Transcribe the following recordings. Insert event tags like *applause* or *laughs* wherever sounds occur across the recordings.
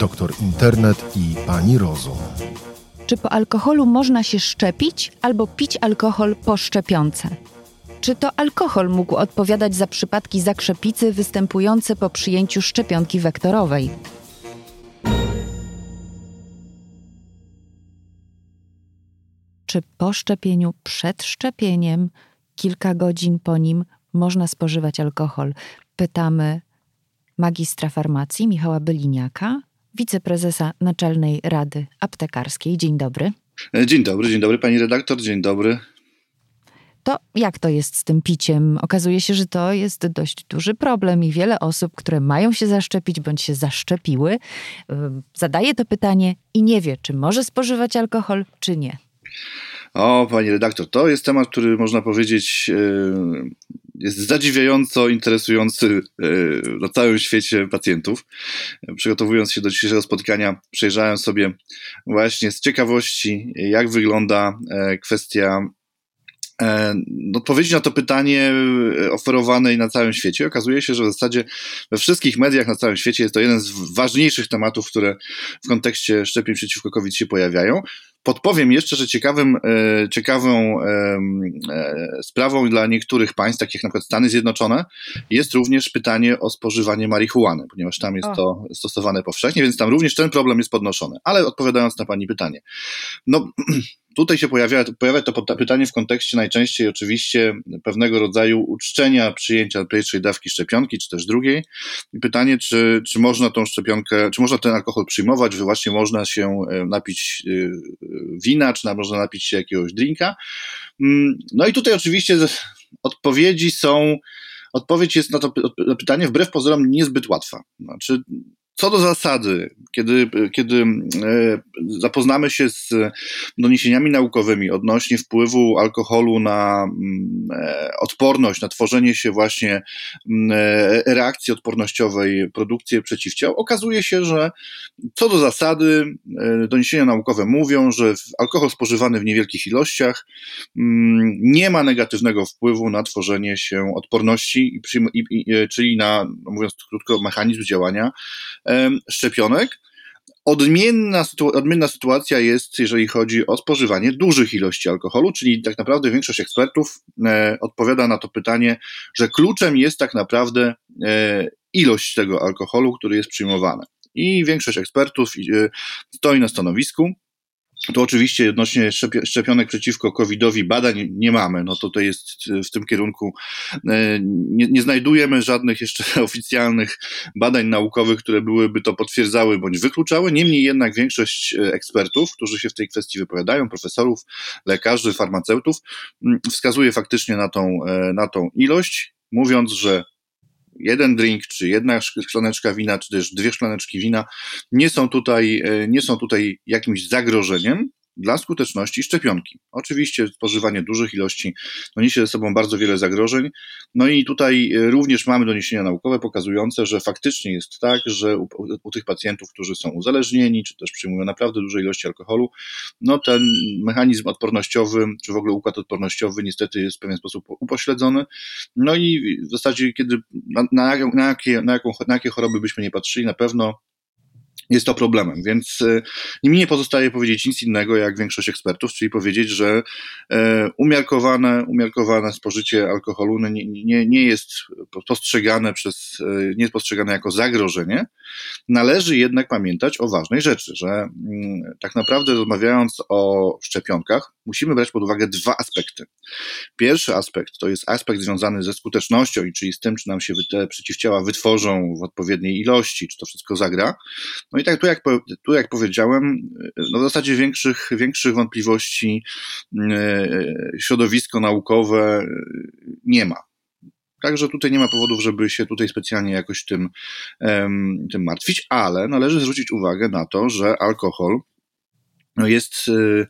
doktor Internet i pani Rozum. Czy po alkoholu można się szczepić albo pić alkohol po szczepionce? Czy to alkohol mógł odpowiadać za przypadki zakrzepicy występujące po przyjęciu szczepionki wektorowej? Czy po szczepieniu, przed szczepieniem, kilka godzin po nim można spożywać alkohol? Pytamy magistra farmacji Michała Byliniaka, wiceprezesa Naczelnej Rady Aptekarskiej. Dzień dobry. Dzień dobry, dzień dobry pani redaktor, dzień dobry. To jak to jest z tym piciem? Okazuje się, że to jest dość duży problem i wiele osób, które mają się zaszczepić bądź się zaszczepiły, zadaje to pytanie i nie wie, czy może spożywać alkohol, czy nie. O, pani redaktor, to jest temat, który można powiedzieć e, jest zadziwiająco interesujący e, na całym świecie pacjentów. Przygotowując się do dzisiejszego spotkania, przejrzałem sobie właśnie z ciekawości, jak wygląda e, kwestia odpowiedzi na to pytanie oferowanej na całym świecie. Okazuje się, że w zasadzie we wszystkich mediach na całym świecie jest to jeden z ważniejszych tematów, które w kontekście szczepień przeciwko COVID się pojawiają. Podpowiem jeszcze, że ciekawym, e, ciekawą e, sprawą dla niektórych państw, takich jak na przykład Stany Zjednoczone, jest również pytanie o spożywanie marihuany, ponieważ tam jest to stosowane powszechnie, więc tam również ten problem jest podnoszony. Ale odpowiadając na Pani pytanie, no *clears throat* Tutaj się pojawia, pojawia to pytanie w kontekście najczęściej oczywiście pewnego rodzaju uczczenia przyjęcia pierwszej dawki szczepionki, czy też drugiej. I pytanie, czy, czy można tą szczepionkę, czy można ten alkohol przyjmować, że właśnie można się e, napić e, wina, czy można napić się jakiegoś drinka. Mm, no i tutaj oczywiście odpowiedzi są, odpowiedź jest na to pytanie wbrew pozorom niezbyt łatwa. Znaczy, co do zasady, kiedy, kiedy e, zapoznamy się z doniesieniami naukowymi odnośnie wpływu alkoholu na mm, e, odporność, na tworzenie się właśnie mm, e, reakcji odpornościowej, produkcję przeciwciał, okazuje się, że co do zasady doniesienia naukowe mówią, że alkohol spożywany w niewielkich ilościach mm, nie ma negatywnego wpływu na tworzenie się odporności, czyli na, mówiąc krótko, mechanizm działania szczepionek. Odmienna, odmienna sytuacja jest, jeżeli chodzi o spożywanie dużych ilości alkoholu, czyli tak naprawdę większość ekspertów e, odpowiada na to pytanie, że kluczem jest tak naprawdę e, ilość tego alkoholu, który jest przyjmowany. I większość ekspertów e, stoi na stanowisku, to oczywiście odnośnie szczepionek przeciwko COVID-owi badań nie mamy. No to to jest w tym kierunku. E, nie, nie, znajdujemy żadnych jeszcze *laughs* oficjalnych badań naukowych, które byłyby to potwierdzały bądź wykluczały. Niemniej jednak większość e, ekspertów, którzy się w tej kwestii wypowiadają, profesorów, lekarzy, farmaceutów, wskazuje faktycznie na tą, e, na tą ilość, mówiąc, że jeden drink, czy jedna szklaneczka wina, czy też dwie szklaneczki wina nie są tutaj, e, nie są tutaj jakimś zagrożeniem, dla skuteczności szczepionki. Oczywiście spożywanie dużych ilości no, niesie ze sobą bardzo wiele zagrożeń. No i tutaj e, również mamy doniesienia naukowe pokazujące, że faktycznie jest tak, że u, u, tych pacjentów, którzy są uzależnieni, czy też przyjmują naprawdę duże ilości alkoholu, no ten mechanizm odpornościowy, czy w ogóle układ odpornościowy niestety jest w pewien sposób upośledzony. No i w zasadzie, kiedy na, na, na, jakie, na, jaką, na jakie choroby byśmy nie patrzyli, na pewno jest to problemem, więc e, mi nie pozostaje powiedzieć nic innego jak większość ekspertów, czyli powiedzieć, że e, umiarkowane, umiarkowane spożycie alkoholu nie, nie, nie jest postrzegane przez, e, nie jest postrzegane jako zagrożenie. Należy jednak pamiętać o ważnej rzeczy, że mm, tak naprawdę rozmawiając o szczepionkach, musimy brać pod uwagę dwa aspekty. Pierwszy aspekt to jest aspekt związany ze skutecznością, czyli z tym, czy nam się te przeciwciała wytworzą w odpowiedniej ilości, czy to wszystko zagra. No i tak tu jak, tu jak powiedziałem, no w zasadzie większych, większych wątpliwości e, środowisko naukowe nie ma. Także tutaj nie ma powodów, żeby się tutaj specjalnie jakoś tym, tym martwić, ale należy zwrócić uwagę na to, że alkohol jest, e,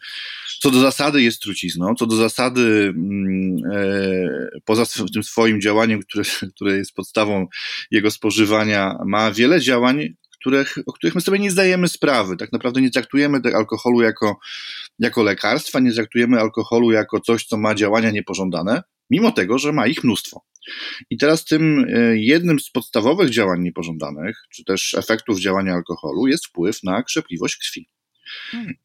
co do zasady jest trucizną, co do zasady mm, e, poza tym swoim działaniem, które, które jest podstawą jego spożywania, ma wiele działań których, o których my sobie nie zdajemy sprawy. Tak naprawdę nie traktujemy alkoholu jako, jako lekarstwa, nie traktujemy alkoholu jako coś, co ma działania niepożądane, mimo tego, że ma ich mnóstwo. I teraz tym e, jednym z podstawowych działań niepożądanych, czy też efektów działania alkoholu jest wpływ na krzepliwość krwi.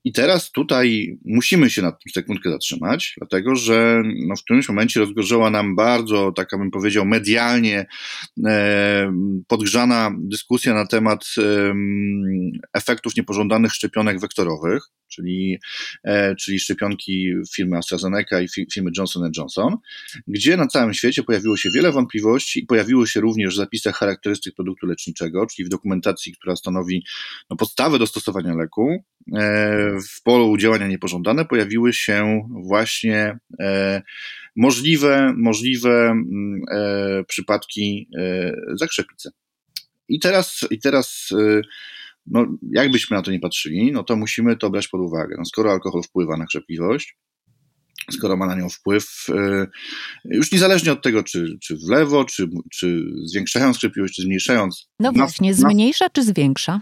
I teraz tutaj musimy się nad tym sekundkę zatrzymać, dlatego że no, w którymś momencie rozgorzała nam bardzo, tak bym powiedział, medialnie e, podgrzana dyskusja na temat e, efektów niepożądanych szczepionek wektorowych, czyli, e, czyli szczepionki firmy AstraZeneca i firmy Johnson Johnson, gdzie na całym świecie pojawiło się wiele wątpliwości i pojawiło się również w zapisach charakterystyk produktu leczniczego, czyli w dokumentacji, która stanowi no, podstawę do stosowania leku, w polu działania niepożądane pojawiły się właśnie e, możliwe, możliwe mm, e, przypadki zakrzepicy. I teraz, i teraz no, jakbyśmy na to nie patrzyli, no to musimy to brać pod uwagę. No, skoro alkohol wpływa na krzepliwość, skoro ma na nią wpływ, już niezależnie od tego, czy, czy w lewo, czy, czy zwiększając krzepliwość, czy zmniejszając. No właśnie, zmniejsza czy zwiększa?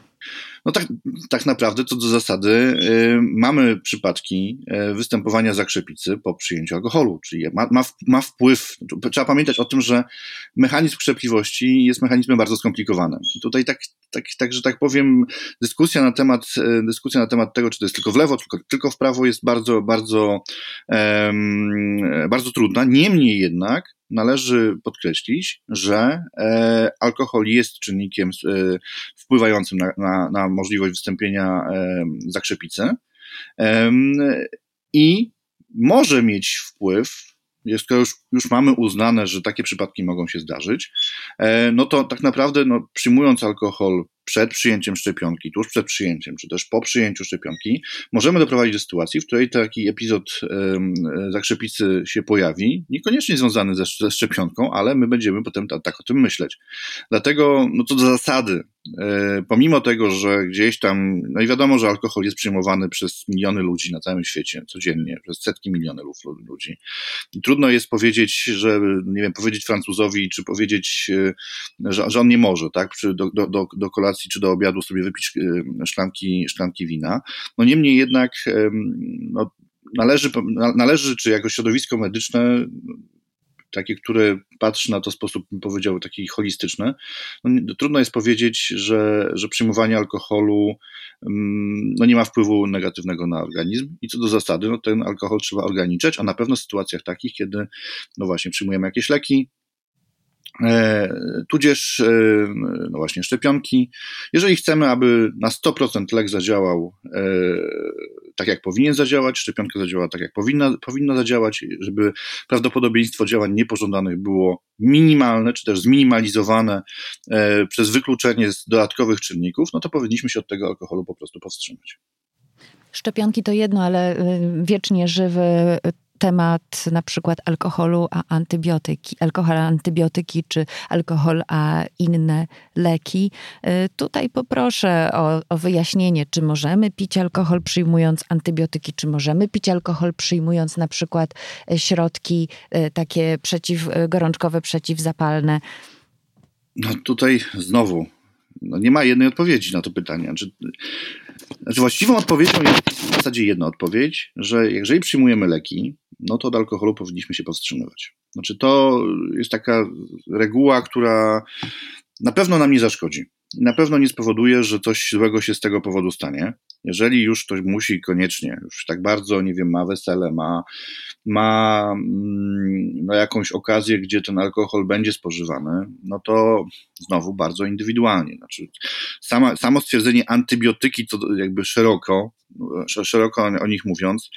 No tak, tak naprawdę co do zasady y, mamy przypadki y, występowania zakrzepicy po przyjęciu alkoholu, czyli ma, ma, ma wpływ, trzeba pamiętać o tym, że mechanizm krzepliwości jest mechanizmem bardzo skomplikowanym. Tutaj tak, tak, tak, że tak powiem, dyskusja na temat, y, dyskusja na temat tego, czy to jest tylko w lewo, tylko, tylko w prawo jest bardzo, bardzo, bardzo trudna. Niemniej jednak należy podkreślić, że e, alkohol jest czynnikiem e, wpływającym na, na, na możliwość wystąpienia e, zakrzepicy i może mieć wpływ skoro już, już mamy uznane, że takie przypadki mogą się zdarzyć, no to tak naprawdę no, przyjmując alkohol przed przyjęciem szczepionki, tuż przed przyjęciem, czy też po przyjęciu szczepionki, możemy doprowadzić do sytuacji, w której taki epizod zakrzepicy się pojawi, niekoniecznie związany ze, ze szczepionką, ale my będziemy potem tak o tym myśleć. Dlatego, no to do zasady, e, pomimo tego, że gdzieś tam, no i wiadomo, że alkohol jest przyjmowany przez miliony ludzi na całym świecie, codziennie, przez setki milionów ludzi. I trudno jest powiedzieć, że, nie wiem, powiedzieć Francuzowi, czy powiedzieć, e, że, że on nie może, tak, do, do, do, do kolacji kolacji czy do obiadu sobie wypić szklanki, szklanki wina. No niemniej jednak no, należy, należy, czy jako środowisko medyczne takie, które patrzy na to w sposób, bym powiedział, taki holistyczny, no, trudno jest powiedzieć, że, że przyjmowanie alkoholu no, nie ma wpływu negatywnego na organizm i co do zasady, no, ten alkohol trzeba ograniczać, a na pewno w sytuacjach takich, kiedy no właśnie przyjmujemy jakieś leki, tudzież e, no właśnie szczepionki. Jeżeli chcemy, aby na 100% lek zadziałał e, tak, jak powinien zadziałać, szczepionka zadziałała tak, jak powinna, powinna zadziałać, żeby prawdopodobieństwo działań niepożądanych było minimalne, czy też zminimalizowane przez wykluczenie z dodatkowych czynników, no to powinniśmy się od tego alkoholu po prostu powstrzymać. Szczepionki to jedno, ale y, wiecznie żywy temat na przykład alkoholu a antybiotyki, alkohol a antybiotyki, czy alkohol a inne leki. Y, tutaj poproszę o, o wyjaśnienie, czy możemy pić alkohol przyjmując antybiotyki, czy możemy pić alkohol przyjmując na przykład y, środki y, takie przeciwgorączkowe, przeciwzapalne. No tutaj znowu no nie ma jednej odpowiedzi na to pytanie. Znaczy, znaczy właściwą odpowiedzią jest w zasadzie jedna odpowiedź, że jeżeli przyjmujemy leki, no to od alkoholu powinniśmy się powstrzymywać. Znaczy to jest taka reguła, która na pewno nam nie zaszkodzi. Na pewno nie spowoduje, że coś złego się z tego powodu stanie. Jeżeli już ktoś musi koniecznie, już tak bardzo, nie wiem, ma wesele, ma, ma mm, no, jakąś okazję, gdzie ten alkohol będzie spożywany, no to znowu bardzo indywidualnie. Znaczy, sama, samo stwierdzenie antybiotyki, to jakby szeroko, szeroko o nich mówiąc,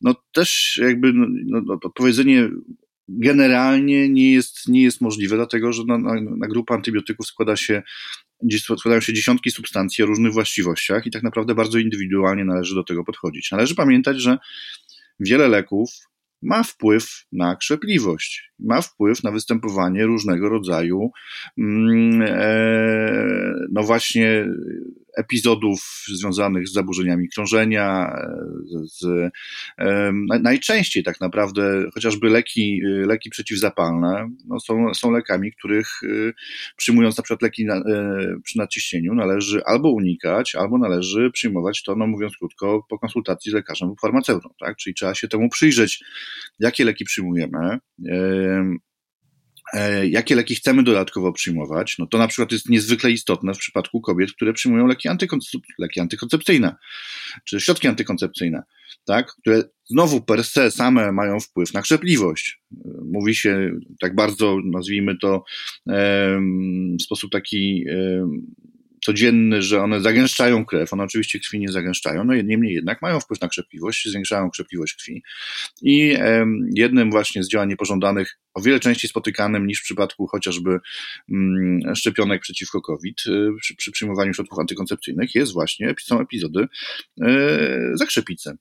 no też jakby no, no, to powiedzenie generalnie nie jest, nie jest możliwe, dlatego że na, na, na grupę antybiotyków składa się składają się dziesiątki substancji o różnych właściwościach i tak naprawdę bardzo indywidualnie należy do tego podchodzić. Należy pamiętać, że wiele leków ma wpływ na krzepliwość, ma wpływ na występowanie różnego rodzaju, mm, e, no właśnie, epizodów związanych z zaburzeniami krążenia, z, z, najczęściej tak naprawdę chociażby leki, leki przeciwzapalne no są, są lekami, których y, przyjmując na przykład leki na, e, przy nadciśnieniu należy albo unikać, albo należy przyjmować to, no mówiąc krótko, po konsultacji z lekarzem lub farmaceutą, tak? Czyli trzeba się temu przyjrzeć, jakie leki przyjmujemy, E, jakie leki chcemy dodatkowo przyjmować, no to na przykład jest niezwykle istotne w przypadku kobiet, które przyjmują leki, leki antykoncepcyjne, czy środki antykoncepcyjne, tak, które znowu per se same mają wpływ na krzepliwość. Mówi się tak bardzo, nazwijmy to w sposób taki codzienny, że one zagęszczają krew. One oczywiście krwi nie zagęszczają, no niemniej jednak mają wpływ na krzepliwość, zwiększają krzepliwość krwi. I jednym właśnie z działań niepożądanych, o wiele częściej spotykanym niż w przypadku chociażby mm, szczepionek przeciwko COVID, y, przy, przy przyjmowaniu środków antykoncepcyjnych, jest właśnie, są epizody y, zakrzepicy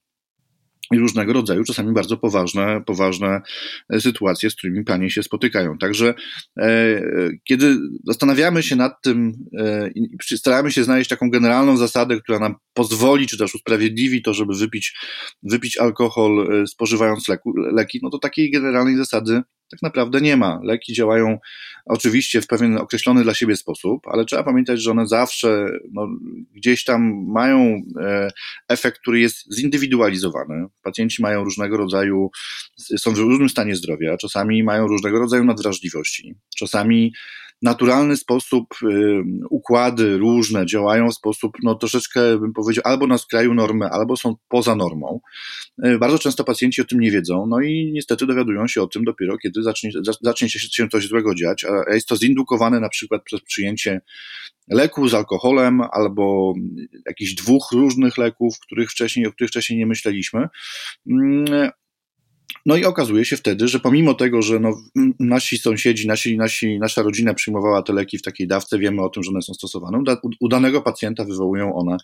i różnego rodzaju, czasami bardzo poważne, poważne e, sytuacje, z którymi panie się spotykają. Także e, kiedy zastanawiamy się nad tym e, i staramy się znaleźć taką generalną zasadę, która nam pozwoli, czy też usprawiedliwi to, żeby wypić, wypić alkohol e, spożywając leku, leki, no to takiej generalnej zasady tak naprawdę nie ma. Leki działają oczywiście w pewien określony dla siebie sposób, ale trzeba pamiętać, że one zawsze no, gdzieś tam mają e, efekt, który jest zindywidualizowany. Pacjenci mają różnego rodzaju, są w różnym stanie zdrowia, czasami mają różnego rodzaju nadwrażliwości, czasami naturalny sposób y, układy różne działają w sposób, no troszeczkę bym powiedział, albo na skraju normy, albo są poza normą. Y, bardzo często pacjenci o tym nie wiedzą, no i niestety dowiadują się o tym dopiero, kiedy zacznie, zacznie się coś złego dziać, a jest to zindukowane na przykład przez przyjęcie leku z alkoholem albo jakichś dwóch różnych leków, których wcześniej, o których wcześniej nie myśleliśmy. No i okazuje się wtedy, że pomimo tego, że no, nasi sąsiedzi, nasi, nasi, nasza rodzina przyjmowała te leki w takiej dawce, wiemy o tym, że one są stosowane, u danego pacjenta wywołują one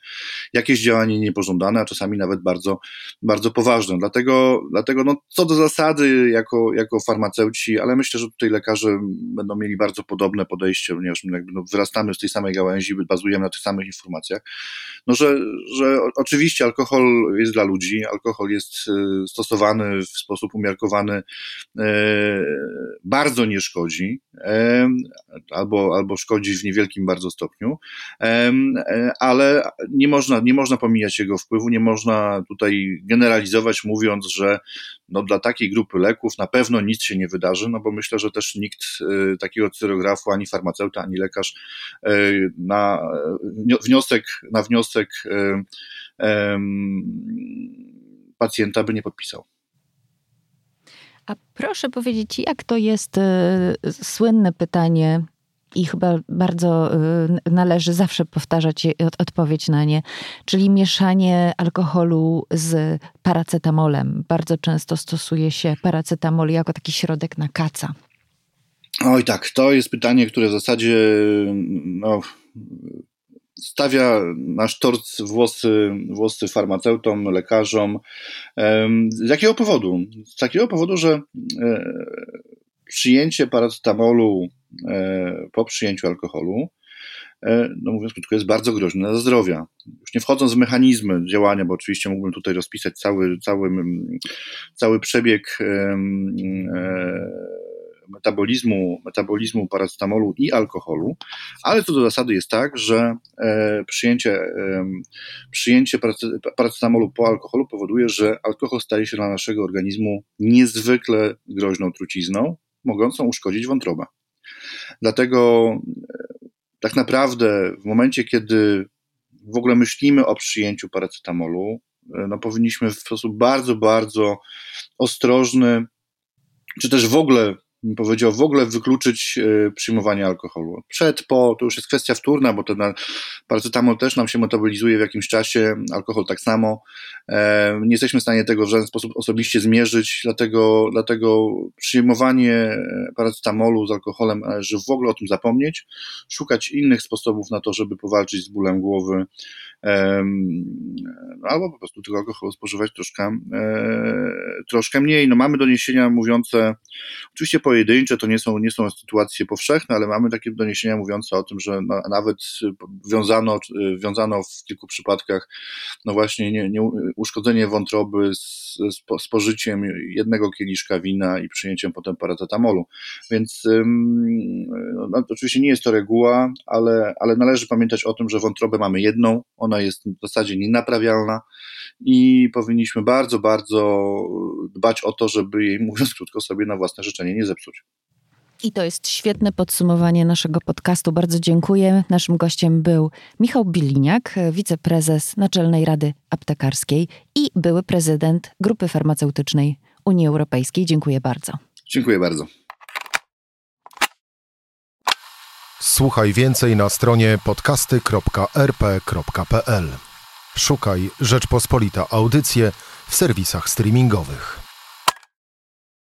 jakieś działanie niepożądane, a czasami nawet bardzo, bardzo poważne. Dlatego, dlatego no, co do zasady, jako, jako farmaceuci, ale myślę, że tutaj lekarze będą mieli bardzo podobne podejście, ponieważ jakby no, wyrastamy z tej samej gałęzi, bazujemy na tych samych informacjach, no, że, że oczywiście alkohol jest dla ludzi, alkohol jest y, stosowany w sposób umiarkowany e, bardzo nie szkodzi, e, albo, albo szkodzi w niewielkim bardzo stopniu, e, ale nie można, nie można pomijać jego wpływu, nie można tutaj generalizować, mówiąc, że no dla takiej grupy leków na pewno nic się nie wydarzy, no bo myślę, że też nikt takiego cyrografu, ani farmaceuta, ani lekarz na wniosek, na wniosek pacjenta by nie podpisał. A proszę powiedzieć, jak to jest e, słynne pytanie i chyba bardzo e, należy zawsze powtarzać odpowiedź na nie, czyli mieszanie alkoholu z paracetamolem. Bardzo często stosuje się paracetamol jako taki środek na kaca. Oj tak, to jest pytanie, które w zasadzie no, stawia nasz tort włosy, włosy farmaceutom, lekarzom. Z jakiego powodu? Z takiego powodu, że e, przyjęcie paracetamolu e, po przyjęciu alkoholu, e, no mówiąc krótko, jest bardzo groźne dla zdrowia. Już nie wchodząc w mechanizmy działania, bo oczywiście mógłbym tutaj rozpisać cały, cały, cały przebieg metabolizmu, metabolizmu paracetamolu i alkoholu, ale co do zasady jest tak, że e, przyjęcie, e, przyjęcie paracetamolu po alkoholu powoduje, że alkohol staje się dla naszego organizmu niezwykle groźną trucizną, mogącą uszkodzić wątrobę. Dlatego e, tak naprawdę w momencie, kiedy w ogóle myślimy o przyjęciu paracetamolu, no powinniśmy w sposób bardzo, bardzo ostrożny, czy też w ogóle powiedział, w ogóle wykluczyć e, przyjmowanie alkoholu. Przed, po, to już jest kwestia wtórna, bo ten paracetamol też nam się metabolizuje w jakimś czasie, alkohol tak samo. E, nie jesteśmy w stanie tego w żaden sposób osobiście zmierzyć, dlatego, dlatego przyjmowanie paracetamolu z alkoholem należy w ogóle o tym zapomnieć, szukać innych sposobów na to, żeby powalczyć z bólem głowy, albo po prostu tego alkoholu spożywać troszkę, e, troszkę mniej. No mamy doniesienia mówiące, oczywiście pojedyncze, to nie są, nie są sytuacje powszechne, ale mamy takie doniesienia mówiące o tym, że nawet wiązano, wiązano w kilku przypadkach no właśnie nie, nie, uszkodzenie wątroby z, z spożyciem jednego kieliszka wina i przyjęciem potem paracetamolu. Więc no, no, oczywiście nie jest to reguła, ale, ale należy pamiętać o tym, że wątrobę mamy jedną, ona jest w zasadzie nienaprawialna i powinniśmy bardzo, bardzo dbać o to, żeby jej, mówiąc krótko, sobie na własne życzenie nie zepsuć. I to jest świetne podsumowanie naszego podcastu. Bardzo dziękuję. Naszym gościem był Michał Biliniak, wiceprezes Naczelnej Rady Aptekarskiej i były prezydent Grupy Farmaceutycznej Unii Europejskiej. Dziękuję bardzo. Dziękuję bardzo. Słuchaj więcej na stronie podcasty.rp.pl. Szukaj Rzeczpospolita Audycje w serwisach streamingowych.